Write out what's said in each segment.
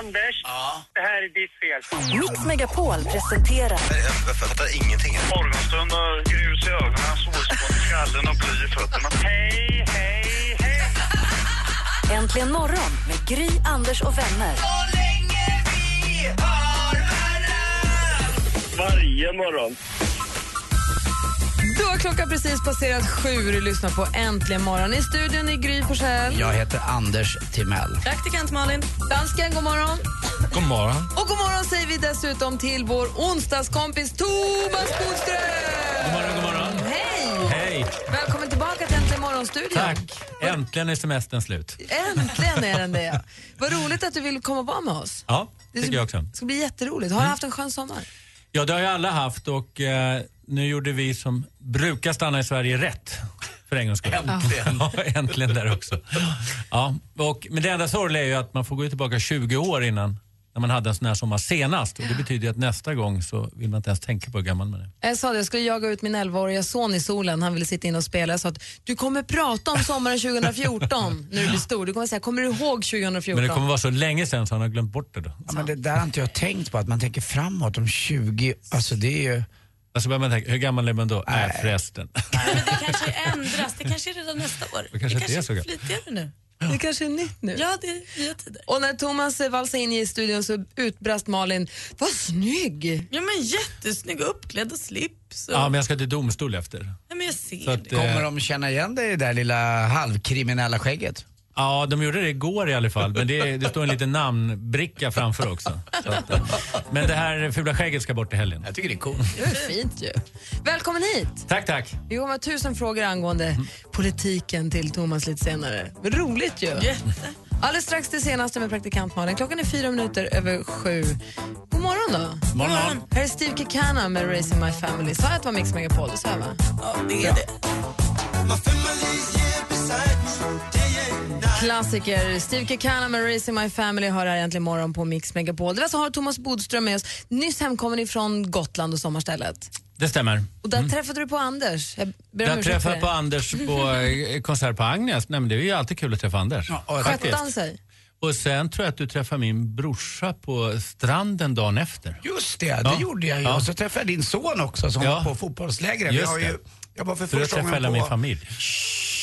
Anders, det här är ditt fel. Mix Megapol presenterar Jag fattar ingenting. Morgonstund och grus i ögonen, solspån i skallen och bly i fötterna. Hej, hej, hej! Äntligen morgon med Gry, Anders och vänner. Varje morgon. Då har klockan precis passerat sju och lyssnar på Äntligen morgon. I studion i Gry Forssell. Jag heter Anders Timell. Praktikant Malin. Dansken, god morgon. God morgon. Och god morgon säger vi dessutom till vår onsdagskompis Thomas Bodström. God morgon, god morgon. Hej! Hej. Välkommen tillbaka till Äntligen morgon-studion. Tack. Äntligen är semestern slut. Äntligen är den det. Vad roligt att du vill komma och vara med oss. Ja, Det tycker jag också. ska bli jätteroligt. Har du haft en skön sommar? Ja, det har ju alla haft och eh, nu gjorde vi som brukar stanna i Sverige rätt. För en gångs skull. Äntligen. ja, äntligen där också. Ja, och, men det enda sorgliga är ju att man får gå tillbaka 20 år innan när man hade en sån här sommar senast. Och det betyder ju att nästa gång så vill man inte ens tänka på hur gammal man är. Jag sa det, jag skulle jaga ut min 11-åriga son i solen. Han ville sitta in och spela. Jag sa att du kommer prata om sommaren 2014 när du blir stor. Du kommer säga, kommer du ihåg 2014? Men det kommer vara så länge sedan så han har glömt bort det då. Ja, men det där har inte jag tänkt på, att man tänker framåt om 20, alltså det är ju... Alltså börjar man tänka, hur gammal är man då? Nej, förresten. Men det kanske ändras. Det kanske är redan nästa år. Det kanske inte är så gammalt. flitigare nu. Det kanske är nytt nu. Ja, det är nya tider. Och när Thomas valsade in i studion så utbrast Malin, vad snygg! Ja, men jättesnygg uppklädd och slips. Och... Ja, men jag ska till domstol efter. Ja, men jag ser Så att, det. eh, Kommer de känna igen dig i det där lilla halvkriminella skägget? Ja, de gjorde det igår i alla fall. Men det, det står en liten namnbricka framför också. Att, men det här fula skägget ska bort i helgen. Jag tycker det är coolt. Det är fint ju. Välkommen hit! Tack, tack. Vi kommer ha tusen frågor angående politiken till Thomas lite senare. Men roligt ju. Jätte. Alldeles strax det senaste med praktikant Malin. Klockan är fyra minuter över sju. God morgon då. Morgon. Här är Steve Kekana med Raising My Family. Sa jag att det var Mix Megapol? Det sa jag va? Ja, det är det. Klassiker. Steve Kekana med Raising My Family har här äntligen morgon på Mix Megapol. Det var så har Thomas Bodström med oss. Nyss hemkommen ifrån Gotland och sommarstället. Det stämmer. Och där träffade du på Anders. Jag för träffade på Anders på eh, konsert på Agnes. Nej, men det är ju alltid kul att träffa Anders. Ja, och Skötte han sig? Och sen tror jag att du träffade min brorsa på stranden dagen efter. Just det, det Ja. gjorde jag ju. Ja. Och så träffade jag din son också som Ja. var på fotbollslägret. Just Jag, har ju, jag var för första träffade hela gången min på familj.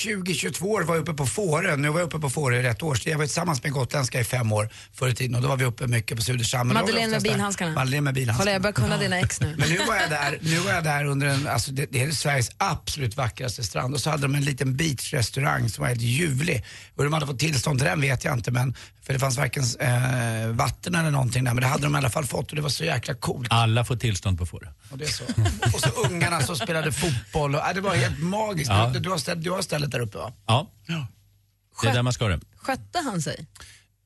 20-22 år var jag uppe på Fårö. Nu var jag uppe på Fårö i rätt årstid. Jag var tillsammans med gotländska i fem år förr i tiden och då var vi uppe mycket på vi Madeleine med bilhandskarna. Madeleine med Kolla, bilhandskarna. jag börjar kunna dina ex nu. Men nu var jag där, nu var jag där under en, alltså det, det är Sveriges absolut vackraste strand och så hade de en liten beachrestaurang som var helt ljuvlig. Och hur de hade fått tillstånd till den vet jag inte men, för det fanns varken eh, vatten eller någonting där men det hade de i alla fall fått och det var så jäkla coolt. Alla får tillstånd på Fårö. Och, det är så. och så ungarna som spelade fotboll och, äh, det var helt magiskt. Ja. Du, du, har stället, du har stället där uppe va? Ja, Ja. det är där man ska ha det. Skötte han sig?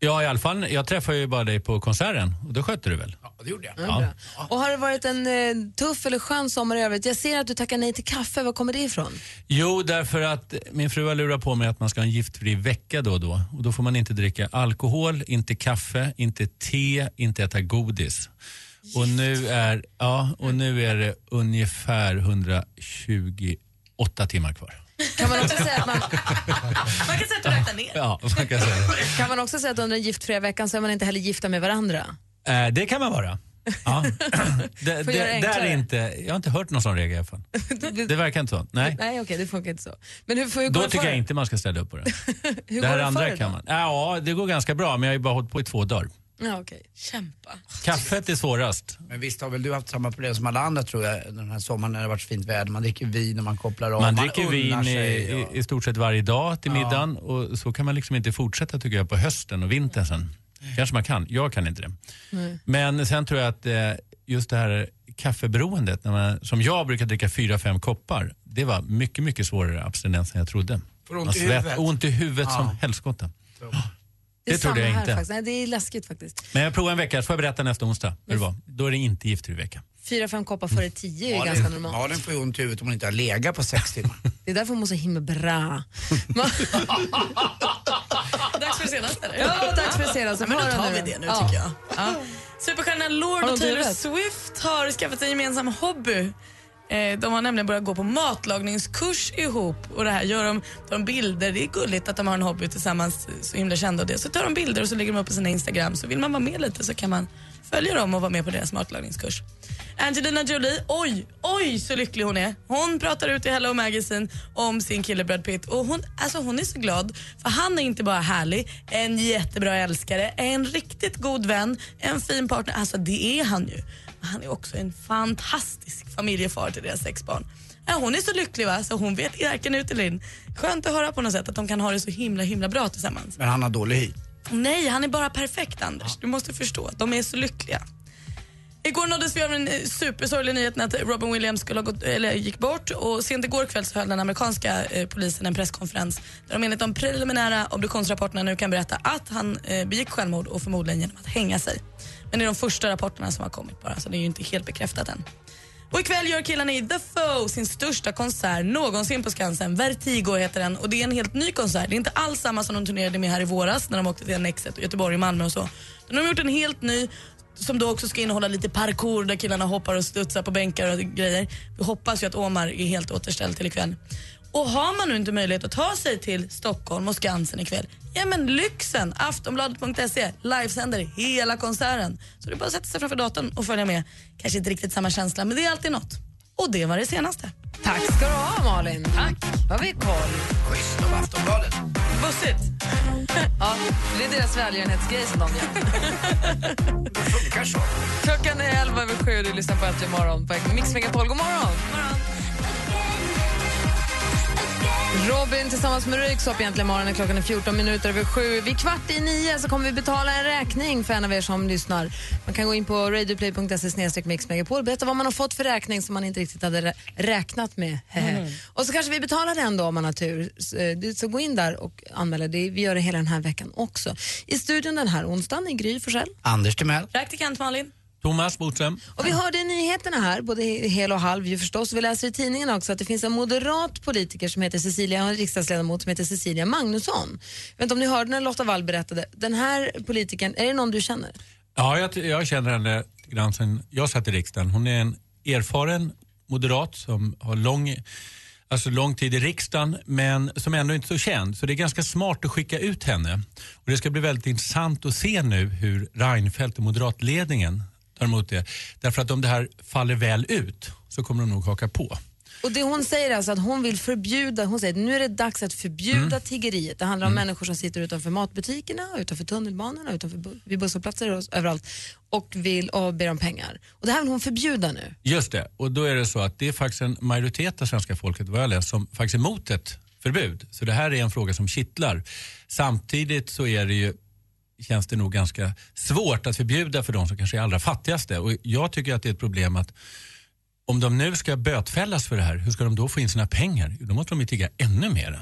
Ja, i alla fall. Jag träffade ju bara dig på konserten och då skötte du väl? Ja, det gjorde jag. Ja. Och har det varit en eh, tuff eller skön sommar i övrigt? Jag ser att du tackar nej till kaffe. Var kommer det ifrån? Jo, därför att min fru har lurat på mig att man ska ha en giftfri vecka då och då. Och då får man inte dricka alkohol, inte kaffe, inte te, inte äta godis. Och nu, är, ja, och nu är det ungefär 128 timmar kvar. Kan man också säga att, man, Man kan säga att du räknar ner. Ja, man kan säga. kan man också säga att under den giftfria veckan så är man inte heller gifta med varandra? Eh, det kan man vara. Ja. det, det, göra det där är inte, jag har inte hört någon sån regel i alla fall. Det verkar inte så. Nej. Nej, okej, det funkar inte så. Men hur, hur Då tycker för jag inte man ska ställa upp på det. Hur det här går det andra för kan man. Ja, det går ganska bra men jag har ju bara hållit på i två dagar. Ja, okej. Kämpa. Kaffet är svårast. Men visst har väl du haft samma problem som alla andra tror jag den här sommaren när det har varit fint väder. Man dricker vin och man kopplar av. Man dricker unnar vin sig i, och- i, i stort sett varje dag till Ja. middagen och så kan man liksom inte fortsätta tycker jag på hösten och vintern sen. Kanske man kan, jag kan inte det. Men sen tror jag att eh, just det här kaffeberoendet, när man, som jag brukar dricka fyra, fem koppar, det var mycket, mycket svårare abstinens än jag trodde. Får ont Man i svett- huvudet. Ont i huvudet som helskotta. Det, Det trodde jag inte. Faktiskt. Nej, det är läskigt faktiskt. Men jag provar en vecka, så får jag berätta nästa onsdag hur det var. Då är det inte giftfri vecka. fyra, fem koppar före tio är ju ganska normalt. Malin får ju ont i huvudet om hon inte har legat på sex timmar. Det är därför hon mår så himla bra. Dags för det senaste eller? Ja, dags för det senaste. Men då tar vi det nu Ja. tycker jag. Ja. Superstjärnan Lord och Taylor? Swift har skaffat en gemensam hobby. Eh, De har nämligen börjat gå på matlagningskurs ihop och det här gör de, tar de bilder. Det är gulligt att de har en hobby tillsammans, eh, så himla kända och det. Så tar de bilder och så lägger de upp på sina Instagram. Så vill man vara med lite så kan man följa dem och vara med på deras matlagningskurs. Angelina Jolie, oj, oj så lycklig hon är. Hon pratar ut i Hello Magazine om sin kille Brad Pitt och hon, alltså hon är så glad för han är inte bara härlig, en jättebra älskare, en riktigt god vän, en fin partner. Alltså det är han ju. Men Han är också en fantastisk familjefar till deras sex barn. Ja, hon är så lycklig va, så hon vet varken ut eller in. Skönt att höra på något sätt att de kan ha det så himla himla bra tillsammans. Men han har dålig hy. Nej, han är bara perfekt Anders. Du måste förstå att de är så lyckliga. Igår nåddes vi av den eh, supersorgliga nyheten att Robin Williams skulle ha gått, eller gick bort och sent igår kväll så höll den amerikanska eh, polisen en presskonferens där de enligt de preliminära obduktionsrapporterna nu kan berätta att han eh, begick självmord och förmodligen genom att hänga sig. Men det är de första rapporterna som har kommit bara så det är ju inte helt bekräftat än. Och ikväll gör killarna i The Foe sin största konsert någonsin på Skansen. Vertigo heter den och det är en helt ny konsert. Det är inte alls samma som de turnerade med här i våras när de åkte till Annexet, Göteborg och Malmö och så. De har gjort en helt ny som då också ska innehålla lite parkour där killarna hoppar och studsar på bänkar och grejer. Vi hoppas ju att Omar är helt återställd till ikväll. Och har man nu inte möjlighet att ta sig till Stockholm och Skansen ikväll, ja men lyxen! Aftonbladet.se livesänder hela konserten. Så det är bara att sätta sig framför datorn och följa med. Kanske inte riktigt samma känsla, men det är alltid något. Och det var det senaste. Tack ska du ha Malin. Tack. Då har vi koll. Schysst av Aftonbladet. Bussigt. Ja, det är deras välgörenhetsgrej som de gör. Det funkar så. Klockan är elva över sju och du lyssnar på Äntligen morgon på Mix Megapol. God morgon! Robin tillsammans med Röyksopp egentligen morgonen. Klockan är 14 minuter över sju. Vid kvart i nio så kommer vi betala en räkning för en av er som lyssnar. Man kan gå in på radioplay.se mixmegapol och berätta vad man har fått för räkning som man inte riktigt hade rä- räknat med. Och så kanske vi betalar den då om man har tur. Så, eh, Så gå in där och anmäl dig. Vi gör det hela den här veckan också. I studion den här onsdagen är Gry Forssell. Anders Timell. Praktikant Malin. Thomas Bodström. Och vi hörde i nyheterna här, både hel och halv ju förstås, vi läser i tidningen också att det finns en moderat politiker som heter Cecilia, en riksdagsledamot som heter Cecilia Magnusson. Jag vet inte om ni hörde när Lotta Wall berättade, den här politikern, är det någon du känner? Ja, jag, jag känner henne grann sen jag satt i riksdagen. Hon är en erfaren moderat som har lång, alltså lång tid i riksdagen men som ändå inte är så känd. Så det är ganska smart att skicka ut henne. Och det ska bli väldigt intressant att se nu hur Reinfeldt och moderatledningen tar emot det. Därför att om det här faller väl ut så kommer de nog haka på. Och det hon säger alltså att hon vill förbjuda, hon säger att nu är det dags att förbjuda tiggeriet. Det handlar om människor som sitter utanför matbutikerna, utanför tunnelbanorna, utanför vid busshållplatser och överallt och vill och ber om pengar. Och det här vill hon förbjuda nu. Just det, och då är det så att det är faktiskt en majoritet av svenska folket, vad jag läst, som faktiskt är emot ett förbud. Så det här är en fråga som kittlar. Samtidigt så är det ju känns det nog ganska svårt att förbjuda för de som kanske är allra fattigaste. Och jag tycker att det är ett problem att om de nu ska bötfällas för det här, hur ska de då få in sina pengar? Då måste de ju tigga ännu mer.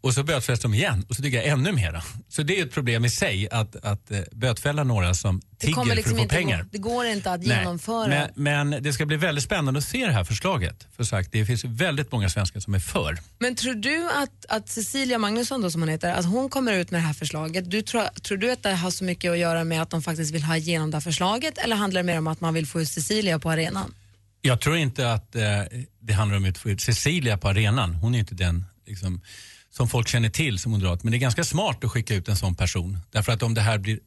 Och- så bötfälls de igen och så tigga ännu mera. Så det är ett problem i sig att, att eh, bötfälla några som tigger liksom för att få inte pengar. Gå, det går inte att Nej, genomföra. Men, men det ska bli väldigt spännande att se det här förslaget. För sagt, det finns väldigt många svenskar som är för. Men tror du att, att Cecilia Magnusson, då, som hon heter, att hon kommer ut med det här förslaget, du tror, tror du att det har så mycket att göra med att de faktiskt vill ha igenom det här förslaget eller handlar det mer om att man vill få ut Cecilia på arenan? Jag tror inte att eh, det handlar om att få ut Cecilia på arenan. Hon är inte den liksom, som folk känner till som moderat. Men det är ganska smart att skicka ut en sån person. Därför att om det här blir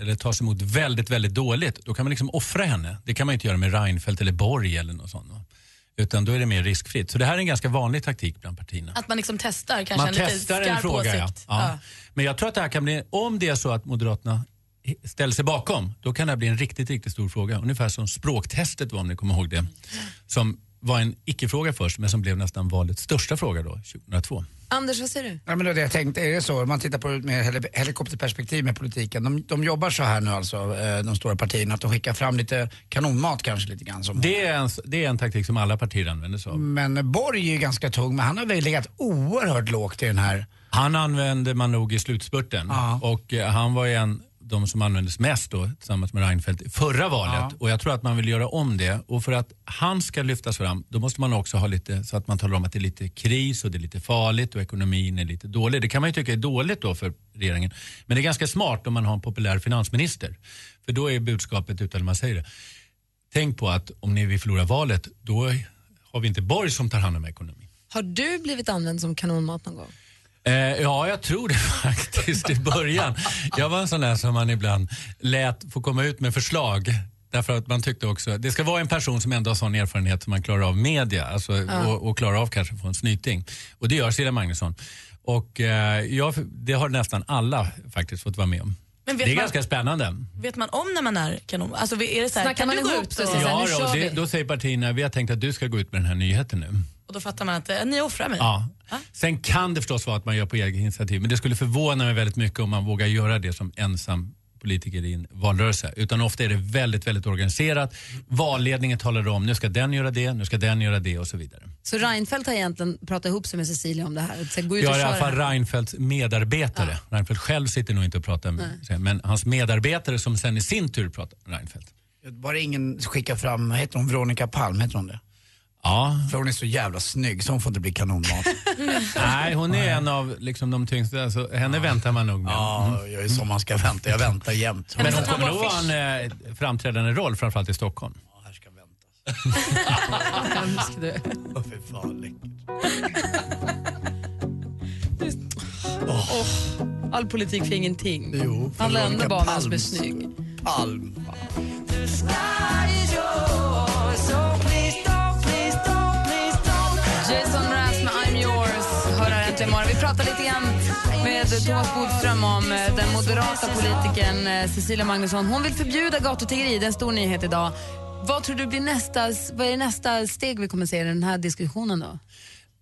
eller tas emot väldigt, väldigt dåligt, då kan man liksom offra henne. Det kan man inte göra med Reinfeldt eller Borg eller något sånt. Utan då är det mer riskfritt. Så det här är en ganska vanlig taktik bland partierna. Att man liksom testar kanske Man en lite testar en skarp fråga, ja. ja. Men jag tror att det här kan bli, om det är så att Moderaterna ställer sig bakom, då kan det här bli en riktigt, riktigt stor fråga. Ungefär som språktestet var, om ni kommer ihåg det. Som var en icke-fråga först, men som blev nästan valets största fråga då, 2002. Anders, vad säger du? Ja, men då det jag tänkte, är det så, om man tittar på det med heli- helikopterperspektiv med politiken, de, de jobbar så här nu alltså, eh, de stora partierna, att de skickar fram lite kanonmat kanske lite grann. Som Det är en, det är en taktik som alla partier använder sig av. Men Borg är ju ganska tung, men han har väl legat oerhört lågt i den här. Han använde man nog i slutspurten. Ja. Och eh, han var ju en de som användes mest då, tillsammans med Reinfeldt i förra valet. Ja. Och jag tror att man vill göra om det. Och för att han ska lyftas fram, då måste man också ha lite, så att man talar om att det är lite kris och det är lite farligt och ekonomin är lite dålig. Det kan man ju tycka är dåligt då för regeringen. Men det är ganska smart om man har en populär finansminister. För då är budskapet, utan man säger det, tänk på att om ni vill förlora valet, då har vi inte Borg som tar hand om ekonomin. Har du blivit använd som kanonmat någon gång? Eh, ja, jag tror det faktiskt i början. Jag var en sån där som man ibland lät få komma ut med förslag. Därför att man tyckte också, det ska vara en person som ändå har sån erfarenhet som man klarar av media alltså, och, och klarar av kanske att få en snyting. Och det gör Cecilia Magnusson. Och eh, jag, det har nästan alla faktiskt fått vara med om. Men Det är man, ganska spännande. vet man om när man är kanon? Alltså, är det så här, Snackar kan man du gå ihop ut sig Ja, då, det, då säger partierna, vi har tänkt att du ska gå ut med den här nyheten nu. Och då fattar man att eh, ni offrar mig? Ja. Sen kan det förstås vara att man gör på eget initiativ, men det skulle förvåna mig väldigt mycket om man vågar göra det som ensam politiker i en valrörelse. Utan ofta är det väldigt, väldigt organiserat. Valledningen talar om, nu ska den göra det, nu ska den göra det och så vidare. Så Reinfeldt har egentligen pratat ihop sig med Cecilia om det här. Så gå ut och Jag är i alla fall. Reinfeldts medarbetare. Reinfeldt själv sitter nog inte och pratar med sig, men hans medarbetare som sen i sin tur pratar med Reinfeldt. Var det ingen som skickade fram, heter hon, Veronica Palm, heter hon det? Ja, För hon är så jävla snygg så hon får inte bli kanonmat. nej, hon är en av liksom, de tyngsta, alltså, henne väntar man nog med. ja, jag är som man ska vänta, jag väntar jämt. Men hon kommer nog ha en eh, framträdande roll, framförallt i Stockholm. Ja, här ska väntas. Hemsk du. Åh, fy fan, läckert. All politik för ingenting. Jo, för Han lämnar Veronica bara någon som är snygg. Palm. Jason här. Vi lite grann med Thomas Bodström om eh, den moderata politikern eh, Cecilia Magnusson. Hon vill förbjuda gatutiggeri, det är en stor nyhet idag. Vad tror du blir nästa, vad är nästa steg vi kommer se i den här diskussionen då?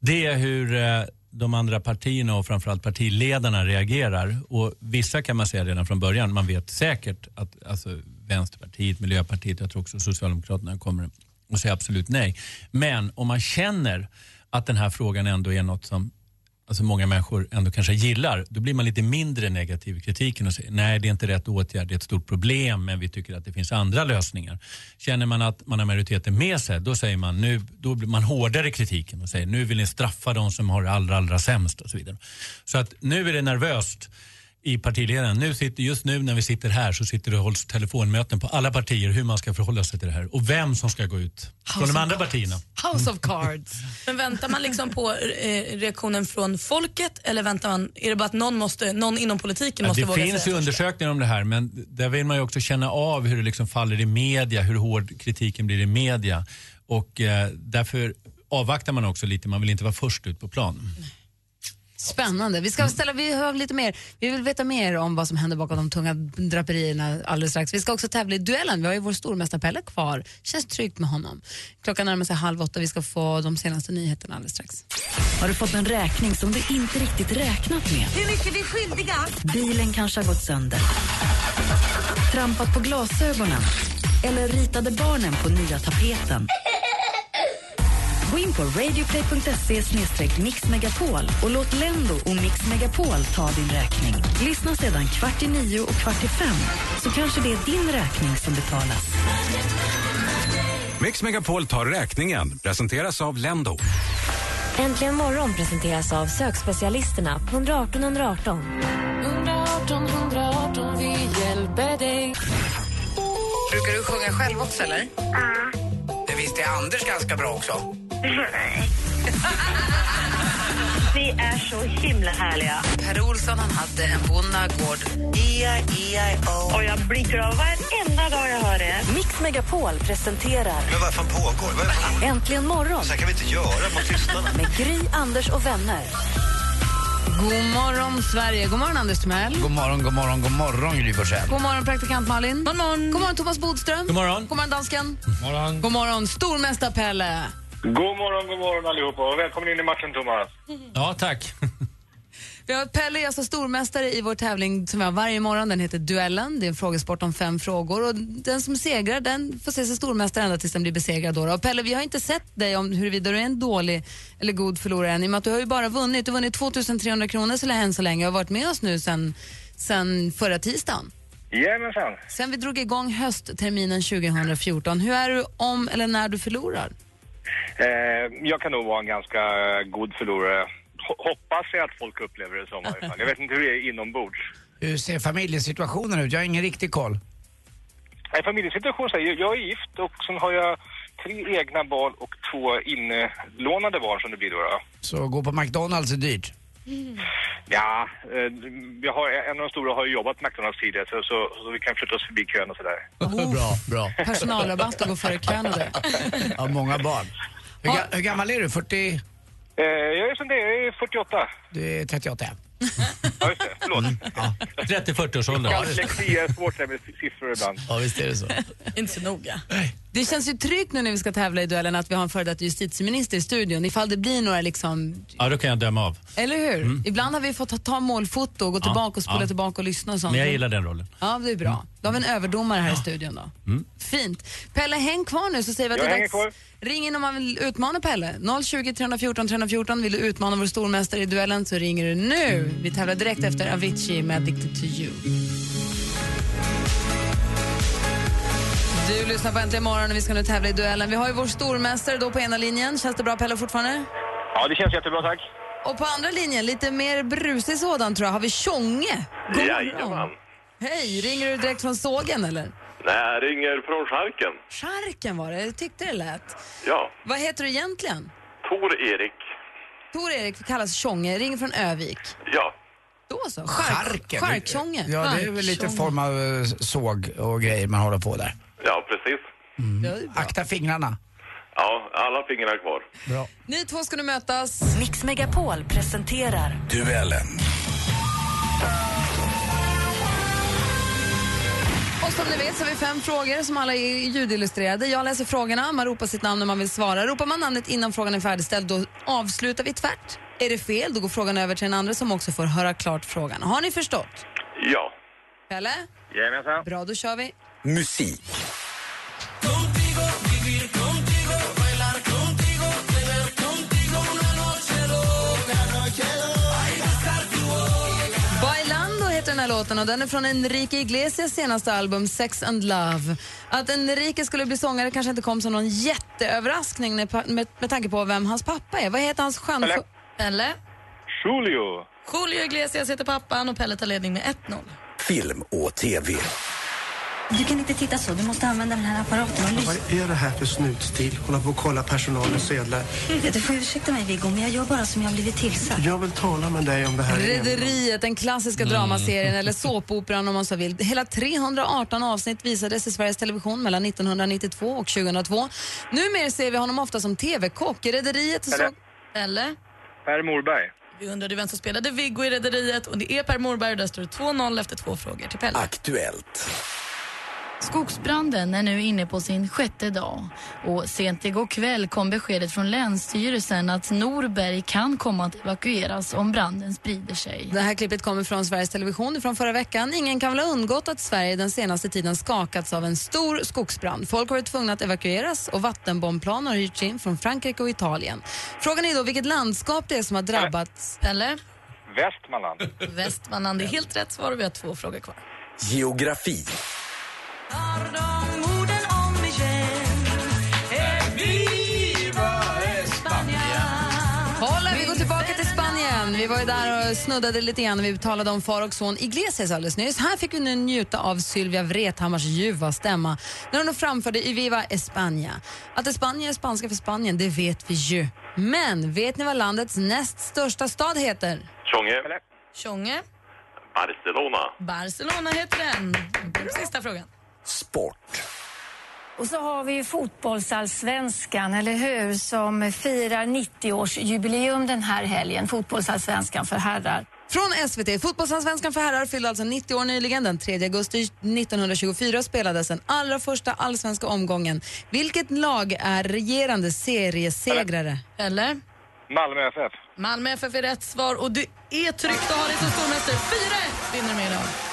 Det är hur eh, de andra partierna och framförallt partiledarna reagerar. Och vissa kan man säga redan från början, man vet säkert att alltså, Vänsterpartiet, Miljöpartiet, jag tror också Socialdemokraterna kommer att säga absolut nej. Men om man känner att den här frågan ändå är något som alltså många människor ändå kanske gillar, då blir man lite mindre negativ i kritiken och säger nej det är inte rätt åtgärd, det är ett stort problem men vi tycker att det finns andra lösningar. Känner man att man har majoriteten med sig, då säger man nu, då blir man hårdare i kritiken och säger nu vill ni straffa de som har det allra, allra sämst och så vidare. Så att nu är det nervöst i partiledaren. Nu sitter, just nu när vi sitter här så sitter det och hålls telefonmöten på alla partier hur man ska förhålla sig till det här och vem som ska gå ut från de andra partierna. House of Cards. Men väntar man liksom på eh, reaktionen från folket eller väntar man, är det bara att någon, måste, någon inom politiken Ja, måste det våga finns ju säga först? undersökningar om det här men där vill man ju också känna av hur det liksom faller i media, hur hård kritiken blir i media. Och eh, därför avvaktar man också lite, man vill inte vara först ut på plan. Spännande. Vi ska ställa, vi har lite mer, vi vill veta mer om vad som händer bakom de tunga draperierna alldeles strax. Vi ska också tävla i duellen. Vi har ju vår stormästare Pelle kvar. Känns tryggt med honom. Klockan närmar sig halv åtta. Vi ska få de senaste nyheterna alldeles strax. Har du fått en räkning som du inte riktigt räknat med? Hur mycket vi skyldiga? Bilen kanske har gått sönder. Trampat på glasögonen. Eller ritade barnen på nya tapeten. Gå in på radioplay.se mixmegapol och låt Lendo och Mix Megapol ta din räkning. Lyssna sedan kvart i nio och kvart i fem så kanske det är din räkning som betalas. Mix Megapol tar räkningen. Presenteras av Lendo. Äntligen morgon presenteras av sökspecialisterna på 118 118. 118 118, vi hjälper dig. Brukar du sjunga själv också eller? Det visste Anders ganska bra också. Vi är så himla härliga. Per Olsson han hade en bonnagård. E-I-E-I-O. Och jag blir glad varenda dag jag hör det. Mix Megapol presenterar Men vad fan pågår? Vad är det? Äntligen morgon Så här kan vi inte göra mot lyssnarna. med Gry, Anders och vänner. God morgon Sverige. God morgon Anders Timell. God morgon, god morgon, god morgon Gry Forssell. God morgon praktikant Malin. God morgon, God morgon Thomas Bodström. God morgon. God morgon dansken. Morgon. God morgon stormästare Pelle. God morgon, god morgon allihopa och välkommen in i matchen Thomas. Ja, tack. Vi har Pelle är alltså stormästare i vår tävling som vi har varje morgon. Den heter Duellen. Det är en frågesport om fem frågor. Och den som segrar den får se sig stormästare ända tills den blir besegrad. Då. Och Pelle, vi har inte sett dig om huruvida du är en dålig eller god förlorare än i och med att du har ju bara vunnit. Du har vunnit 2300 kronor så än så länge och har varit med oss nu sen, sen förra tisdagen. Jajamensan. Sen vi drog igång höstterminen 2014, hur är du om eller när du förlorar? Eh, jag kan nog vara en ganska eh, god förlorare. Ho- hoppas jag att folk upplever det som i alla fall. Jag vet inte hur det är inombords. Hur ser familjesituationen ut? Jag har ingen riktig koll. Nej, familjesituation så här, jag- jag är gift och sen har jag tre egna barn och två inlånade barn som det blir då. då. Så gå på McDonalds är dyrt. Ja, eh, jag har, en av de stora har ju jobbat på McDonalds tidigare så, så, så vi kan flytta oss förbi kön och sådär. bra, bra. Personalrabatt och gå före kön och det. Ja, många barn. Hur, ga- hur gammal är du? 40? Eh, jag är som det, jag är 48. Du är 38. Ja, just det. Förlåt. 30-40-årsåldern. Ja, Dyslexi är svårt med siffror ibland. Ja, visst är det så. Inte så noga. Det känns ju tryggt nu när vi ska tävla i duellen att vi har en före detta justitieminister i studion ifall det blir några liksom, Ja, då kan jag döma av. eller hur? Ibland har vi fått ta, ta målfoto och gå Ja, tillbaka och spola ja. tillbaka och lyssna och sånt. Men jag gillar den rollen. Ja, det är bra. Då har vi en överdomare här i studion då. Mm. Fint. Pelle, häng kvar nu så säger vi att Jag det är dags. kvar. Ring in om man vill utmana Pelle. 020 314 314. Vill du utmana vår stormästare i duellen så ringer du nu. Vi tävlar direkt efter Avicii med Addicted to you. Du lyssnar på Äntligen morgon och vi ska nu tävla i duellen. Vi har ju vår stormästare då på ena linjen. Känns det bra Pelle fortfarande? Ja, det känns jättebra, tack. Och på andra linjen, lite mer brusig sådan tror jag, har vi Tjonge. God morgon. Jajamän. Hej, ringer du direkt från sågen eller? Nej, jag ringer från Charken. Charken var det, jag tyckte det lät. Ja, Vad heter du egentligen? Tor-Erik. Tor-Erik kallas Tjonge, ringer från Övik. Ja. Då så, Chark, Charktjonge. Ja, det är väl lite form av eh, såg och grejer man håller på där. Ja, precis. Akta fingrarna. Ja, alla fingrar kvar. Bra. Ni två ska nu mötas. Mix Megapol presenterar Duellen. Och som ni vet så har vi fem frågor som alla är ljudillustrerade. Jag läser frågorna, man ropar sitt namn när man vill svara. Ropar man namnet innan frågan är färdigställd då avslutar vi tvärt. Är det fel då går frågan över till den andra som också får höra klart frågan. Har ni förstått? Ja. Pelle? Jajamensan. Bra, då kör vi. Musik. Bailando heter den här låten och den är från Enrique Iglesias senaste album Sex and Love. Att Enrique skulle bli sångare kanske inte kom som någon jätteöverraskning med, med, med tanke på vem hans pappa är. Vad heter hans stjärn... Pelle. Pelle. Julio. Julio Iglesias heter pappan och Pelle tar ledning med 1-0. Film och TV. Du kan inte titta så, du måste använda den här apparaten och lyssna. Vad är det här för snutstil? Hålla på och kolla personalens sedlar. Du får ursäkta mig Viggo, men jag gör bara som jag har blivit tillsagd. Jag vill tala med dig om det här. Rederiet, den klassiska dramaserien eller såpoperan om man så vill. Hela 318 avsnitt visades i Sveriges Television mellan 1992 och 2002. Numera ser vi honom ofta som TV-kock. I Rederiet så... Pelle. Per Morberg. Vi undrade vem som spelade Viggo i Rederiet och det är Per Morberg och där står det 2-0 efter två frågor till Pelle. Aktuellt. Skogsbranden är nu inne på sin sjätte dag och sent igår kväll kom beskedet från Länsstyrelsen att Norberg kan komma att evakueras om branden sprider sig. Det här klippet kommer från Sveriges Television från förra veckan. Ingen kan väl ha undgått att Sverige den senaste tiden skakats av en stor skogsbrand. Folk har varit tvungna att evakueras och vattenbombplan har hyrts in från Frankrike och Italien. Frågan är då vilket landskap det är som har drabbats. Pelle. Västmanland. Västmanland. Det är helt rätt svar och vi har två frågor kvar. Geografi. Vi går tillbaka till Spanien. Vi var ju där och snuddade lite grann. Vi talade om far och son Iglesias alldeles nyss. Här fick vi nu njuta av Sylvia Vrethammars ljuva stämma när hon framförde I Viva España. Att España är spanska för Spanien, det vet vi ju. Men vet ni vad landets näst största stad heter? Tjonge. Tjonge. Barcelona. Barcelona heter den. Sista frågan. Sport. Och så har vi ju fotbollsallsvenskan, eller hur, som firar 90-årsjubileum den här helgen. Fotbollsallsvenskan för herrar. Från SVT. Fotbollsallsvenskan för herrar fyllde alltså 90 år nyligen. Den 3 augusti 1924 spelades den allra första allsvenska omgången. Vilket lag är regerande seriesegrare? Eller? Malmö FF. Malmö FF är rätt svar och du är tryggt att ha dig som stormästare. 4-1 vinner du med idag.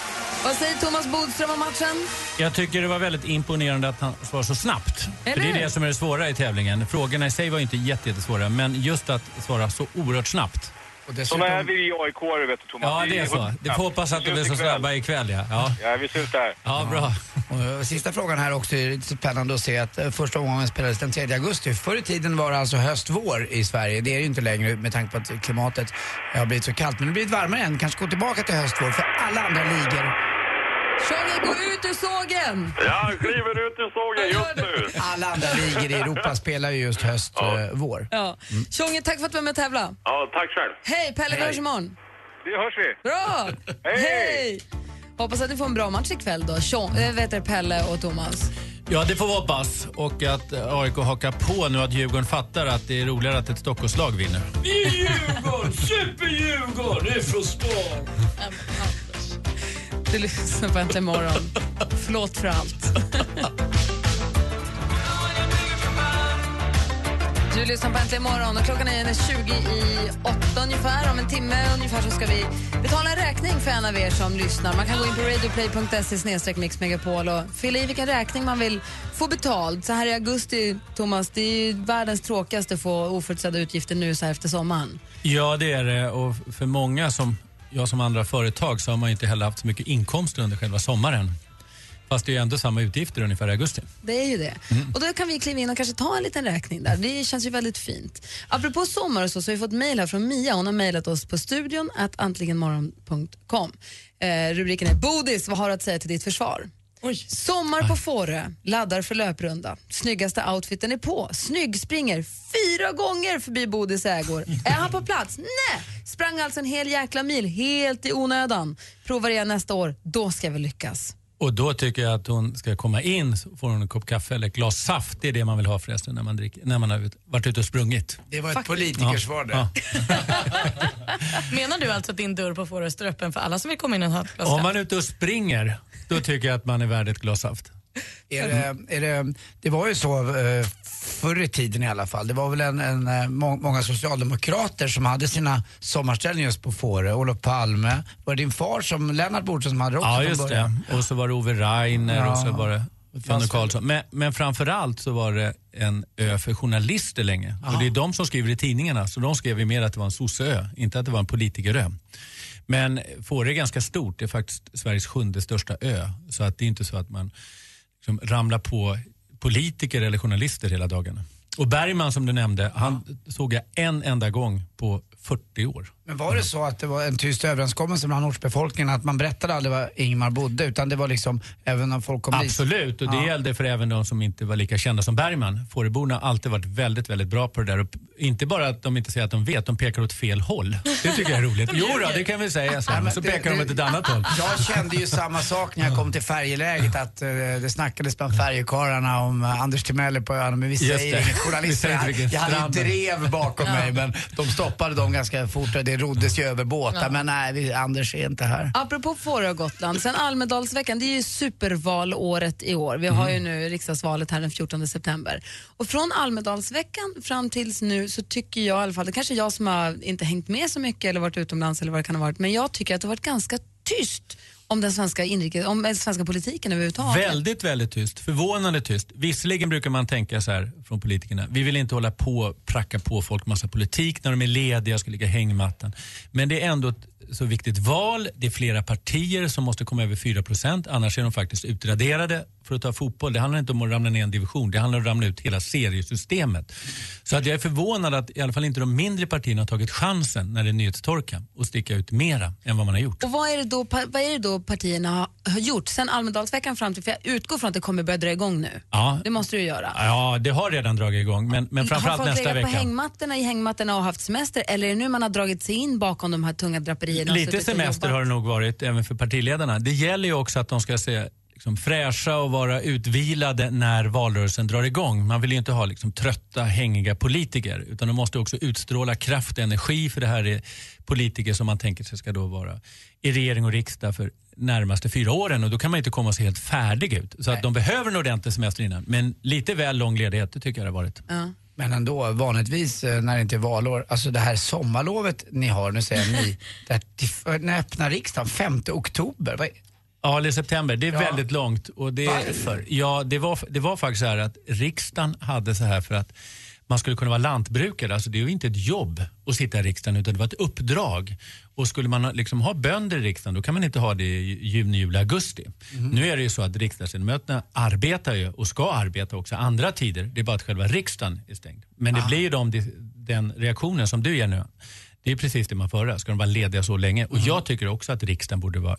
Vad säger Thomas Bodström om matchen? Jag tycker det var väldigt imponerande att han svarade så snabbt. För det är det som är det svåra i tävlingen. Frågorna i sig var ju inte jätte- jättesvåra, men just att svara så oerhört snabbt. dessutom- Såna är vi i AIK, vet du Thomas. Ja, det är så. Det får hoppas att de är så snabba ikväll, ja. Ja, Ja, vi syns där. ja bra. Och, eh, sista frågan här också, är lite spännande att se att eh, första omgången spelades den 3 augusti. Förr i tiden var det alltså höst-vår i Sverige. Det är det ju inte längre med tanke på att klimatet har blivit så kallt. Men det har blivit varmare än. Kanske gå tillbaka till höst-vår för alla andra ligor. Tjonge, gå ut ur sågen! Jag kliver ut ur sågen just nu. Alla andra ligor i Europa spelar ju just höst-vår. Ja. Tjonge, tack för att du var med och tävla. Ja, tack själv. Hej, Pelle, vi hörs imorgon. Det hörs vi. Bra! Hej! Hoppas att ni får en bra match ikväll då. Tjong, äh, vet du, Pelle och Thomas. Ja, det får vi hoppas. Och att eh, AIK hakar på nu att Djurgården fattar att det är roligare att ett Stockholmslag vinner. Vi är Djurgården! Super-Djurgården! Det är från stan. Du lyssnar på Äntligen morgon. Förlåt för allt. Du lyssnar på Äntligen morgon och klockan är 20 i åtta ungefär. Om en timme ungefär så ska vi betala en räkning för en av er som lyssnar. Man kan gå in på radioplay.se mixmegapol och fylla i vilken räkning man vill få betald. Så här i augusti, Thomas, det är ju världens tråkigaste att få oförutsedda utgifter nu så här efter sommaren. Ja, det är det. Och för många som jag som andra företag så har man inte heller haft så mycket inkomster under själva sommaren. Fast det är ju ändå samma utgifter ungefär i augusti. Det är ju det. Och då kan vi kliva in och kanske ta en liten räkning där. Det känns ju väldigt fint. Apropå sommar och så, så har vi fått mejl här från Mia. Hon har mejlat oss på studion att antligenmorgon.com. Eh, rubriken är Bodis, vad har du att säga till ditt försvar? Sommar på Fårö, laddar för löprunda. Snyggaste outfiten är på. Snygg springer fyra gånger förbi Bodis ägor. Är han på plats? Nej! Sprang alltså en hel jäkla mil helt i onödan. Provar igen nästa år, då ska vi lyckas. Och då tycker jag att hon ska komma in så får hon en kopp kaffe eller ett glas saft. Det är det man vill ha förresten när man, dricker, när man har ut- varit ute och sprungit. Det var ett Faktiskt. politikersvar det. Ja. Menar du alltså att din dörr på Fårö står öppen för alla som vill komma in och ha ett glas Om kaffe? man är ute och springer, då tycker jag att man är värd ett glas saft. Är det, är det, det var ju så eh, förr i tiden i alla fall. Det var väl en, en, eh, må, många socialdemokrater som hade sina sommarställen just på Fårö. Olof Palme. Var det din far som, Lennart Bodström som hade det också Ja, just det. Och så var det Ove Rainer Ja. och så var det det. Karlsson. Men, men framförallt så var det en ö för journalister länge. Och det är de som skriver i tidningarna. Så de skrev ju mer att det var en sosseö, inte att det var en politikerö. Men Fårö är ganska stort. Det är faktiskt Sveriges sjunde största ö. Så att det är inte så att man liksom ramlar på politiker eller journalister hela dagarna. Och Bergman som du nämnde, han såg jag en enda gång på 40 år. Men var det så att det var en tyst överenskommelse bland ortsbefolkningen att man berättade aldrig var Ingmar bodde utan det var liksom även om folk kom dit? Absolut, och det Ja. gällde för även de som inte var lika kända som Bergman. Fåröborna har alltid varit väldigt, väldigt bra på det där. Och inte bara att de inte säger att de vet, de pekar åt fel håll. Det tycker jag är roligt. Jo då, det kan vi säga sen. men Så det- pekar de det- åt ett annat håll. Jag kände ju samma sak när jag kom till färjeläget att eh, det snackades bland färjekarlarna om uh, Anders Timell på ön men vi säger inget. Journalister, jag, jag hade drev bakom mig men de stoppade dem ganska fort och det roddes ju över båtar Ja. men nej, vi, Anders är inte här. Apropå Fårö och Gotland, sen Almedalsveckan, det är ju supervalåret i år. Vi har ju nu riksdagsvalet här den 14 september. Och från Almedalsveckan fram tills nu så tycker jag i alla fall, det kanske är jag som har inte hängt med så mycket eller varit utomlands eller vad det kan ha varit, men jag tycker att det har varit ganska tyst om den svenska, inrikes, om den svenska politiken överhuvudtaget. Väldigt, väldigt tyst. Förvånande tyst. Visserligen brukar man tänka så här från politikerna. Vi vill inte hålla på och pracka på folk massa politik när de är lediga, och ska ligga i hängmattan. Men det är ändå ett så viktigt val. Det är flera partier som måste komma över 4% annars är de faktiskt utraderade. För att ta fotboll, det handlar inte om att ramla ner en division, det handlar om att ramla ut hela seriesystemet. Så att jag är förvånad att i alla fall inte de mindre partierna har tagit chansen när det är nyhetstorka och sticka ut mera än vad man har gjort. Och vad är det då, vad är det då partierna har, har gjort sen Almedalsveckan fram till, för jag utgår från att det kommer börja dra igång nu. Ja, Det måste du göra. Ja, det har redan dragit igång, men, men har framförallt folk nästa legat på vecka. hängmattorna i hängmattorna och haft semester eller är det nu man har dragit sig in bakom de här tunga draperierna? Och Lite och semester har det nog varit även för partiledarna. Det gäller ju också att de ska se liksom, fräscha och vara utvilade när valrörelsen drar igång. Man vill ju inte ha liksom, trötta, hängiga politiker utan de måste också utstråla kraft och energi för det här är politiker som man tänker sig ska då vara i regering och riksdag för närmaste fyra åren och då kan man inte komma så helt färdig ut. Så att de behöver en ordentlig semester innan. Men lite väl lång ledighet, det tycker jag det har varit. Ja. Men ändå, vanligtvis eh, när det inte är valår, alltså det här sommarlovet ni har, nu säger ni, till- när öppnar riksdagen? 5 oktober? Vad är- Ja, eller september. Det är Ja. väldigt långt. Och det, Varför? Ja, det var, det var faktiskt så här att riksdagen hade så här för att man skulle kunna vara lantbrukare. Alltså det är ju inte ett jobb att sitta i riksdagen utan det var ett uppdrag. Och skulle man ha- liksom ha bönder i riksdagen då kan man inte ha det i juni, juli, augusti. Nu är det ju så att riksdagsledamöterna arbetar ju och ska arbeta också andra tider. Det är bara att själva riksdagen är stängd. Men det blir ju de, den reaktionen som du ger nu. Det är precis det man får höra. Ska de vara lediga så länge? Och jag tycker också att riksdagen borde vara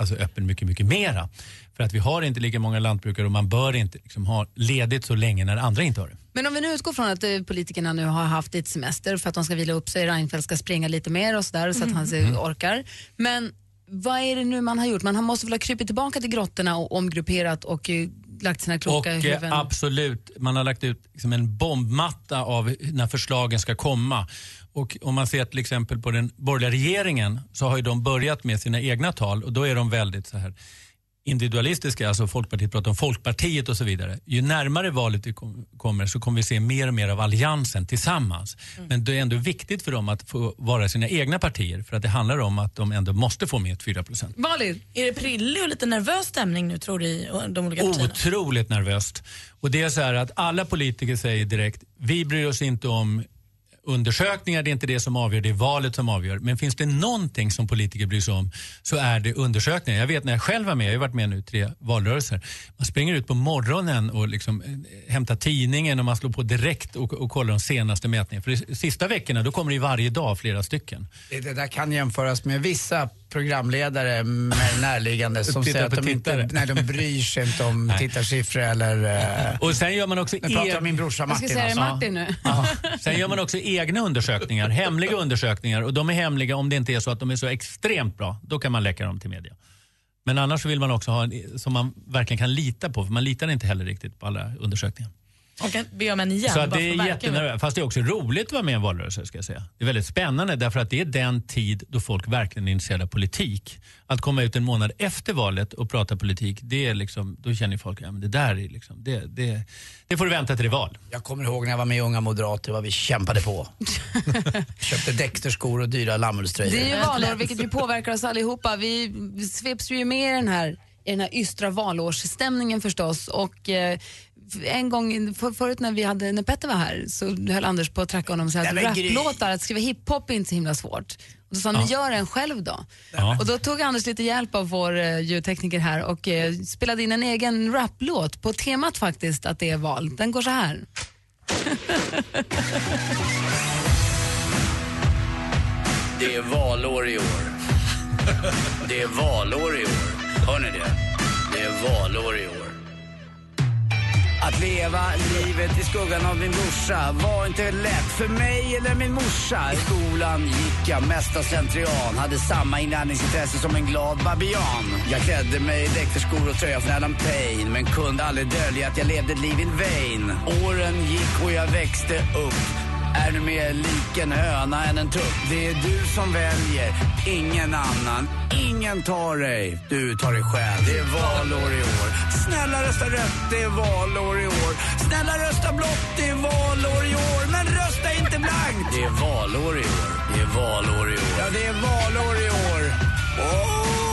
alltså öppen mycket, mycket mera. För att vi har inte lika många lantbrukare och man bör inte liksom ha ledigt så länge när andra inte har det. Men om vi nu utgår från att eh, politikerna nu har haft lite semester för att de ska vila upp sig, Reinfeldt ska springa lite mer och sådär så att han Mm. orkar. Men vad är det nu man har gjort? Man har- måste väl ha krupit tillbaka till grottorna och omgrupperat och eh, lagt sina Och kloka eh, huvuden. absolut, man har lagt ut liksom en bombmatta av när förslagen ska komma. Och om man ser till exempel på den borgerliga regeringen så har de börjat med sina egna tal och då är de väldigt så här individualistiska, alltså Folkpartiet pratar om Folkpartiet och så vidare. Ju närmare valet vi kom, kommer så kommer vi se mer och mer av alliansen tillsammans. Men det är ändå viktigt för dem att få vara sina egna partier för att det handlar om att de ändå måste få med 4 procent. Malin? Är det prillig och lite nervös stämning nu tror du i de olika partierna? Otroligt nervöst. Och det är så här att alla politiker säger direkt, vi bryr oss inte om undersökningar, det är inte det som avgör, det är valet som avgör. Men finns det någonting som politiker bryr sig om så är det undersökningar. Jag vet när jag själv var med, jag har varit med nu i tre valrörelser. Man springer ut på morgonen och liksom eh, hämtar tidningen och man slår på direkt och, och kollar de senaste mätningarna. För de sista veckorna då kommer det ju varje dag flera stycken. Det, det där kan jämföras med vissa programledare med närliggande som säger att de inte nej, de bryr sig inte om tittarsiffror eller... eh, Och sen gör man också Nu pratar jag om min brorsa Jag ska Martin. säga alltså. Martin nu. Sen gör man också egna undersökningar, hemliga undersökningar. Och de är hemliga om det inte är så att de är så extremt bra. Då kan man läcka dem till media. Men annars vill man också ha en som man verkligen kan lita på. För man litar inte heller riktigt på alla undersökningar. Jag kan be om en igen. så att det är att jättenervöst. Fast det är också roligt att vara med i en valrörelse ska jag säga. Det är väldigt spännande därför att det är den tid då folk verkligen är intresserade av politik. Att komma ut en månad efter valet och prata politik, det är liksom, då känner folk att ja, det där är liksom, det, det, det får du vänta till det är val. Jag kommer ihåg när jag var med i Unga Moderater vad vi kämpade på. Köpte Dexter-skor och dyra lammullströjor. Det är ju valår vilket ju påverkar oss allihopa. Vi sveps ju med i den här, i den här ystra valårsstämningen förstås. Och, eh, en gång för, förut när, vi hade, när Petter var här så höll Anders på att tracka honom och säga att raplåtar, att skriva hiphop är inte så himla svårt. Och då sa han, men gör en själv då. Ja. Och då tog Anders lite hjälp av vår eh, ljudtekniker här och eh, spelade in en egen raplåt på temat faktiskt att det är val. Den går så här. Det är valår i år. Det är valår i år. Hör ni det? Det är valår i år. Att leva livet i skuggan av min brorsa var inte lätt för mig eller min morsa. I skolan gick jag mest av slentrian. Hade samma inlärningsintresse som en glad babian. Jag klädde mig i dräkterskor och tröja från Adam Payne. Men kunde aldrig dölja att jag levde ett liv in vain. Åren gick och jag växte upp. Är nu mer lik en höna än en tupp. Det är du som väljer, ingen annan. Ingen tar dig, du tar dig själv. Det är valår i år. Snälla rösta rött, det är valår i år. Snälla rösta blått, det är valår i år. Men rösta inte blankt. Det är valår i år. Det är valår i år. Ja, det är valår i år. Åh,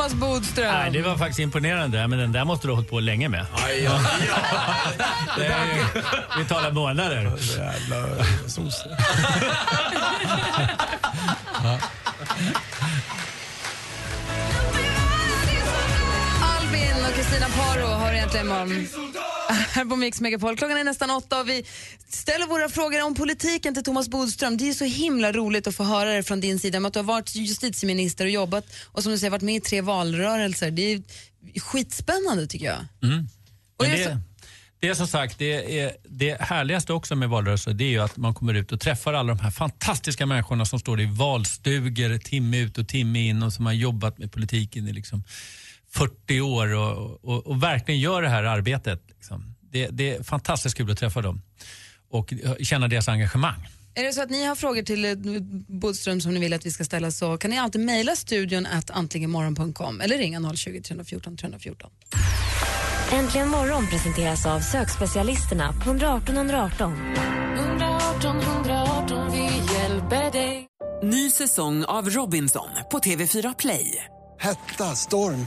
Thomas Bodström? Nej, det var faktiskt imponerande, men den där måste du ha hållit på länge med. Det är ju, vi talar månader. Jävla sosse. Albin och Kristina Paro har egentligen imorgon här på Mix Megapol. Klockan är nästan åtta och vi ställer våra frågor om politiken till Thomas Bodström. Det är så himla roligt att få höra det från din sida om att du har varit justitieminister och jobbat och som du säger varit med i tre valrörelser. Det är skitspännande tycker jag. Mm. Och det, det är som sagt, det, är, det härligaste också med valrörelser det är ju att man kommer ut och träffar alla de här fantastiska människorna som står i valstugor timme ut och timme in och som har jobbat med politiken i liksom 40 år och, och, och verkligen gör det här arbetet. Liksom. Det, det är fantastiskt kul att träffa dem och känna deras engagemang. Är det så att ni har frågor till eh, Bodström som ni vill att vi ska ställa så kan ni alltid mejla studion at antligenmorgon.com eller ringa 020 314 314. Äntligen morgon presenteras av sökspecialisterna på 118 118. 118 118, vi hjälper dig. Ny säsong av Robinson på TV4 Play. Hetta, storm,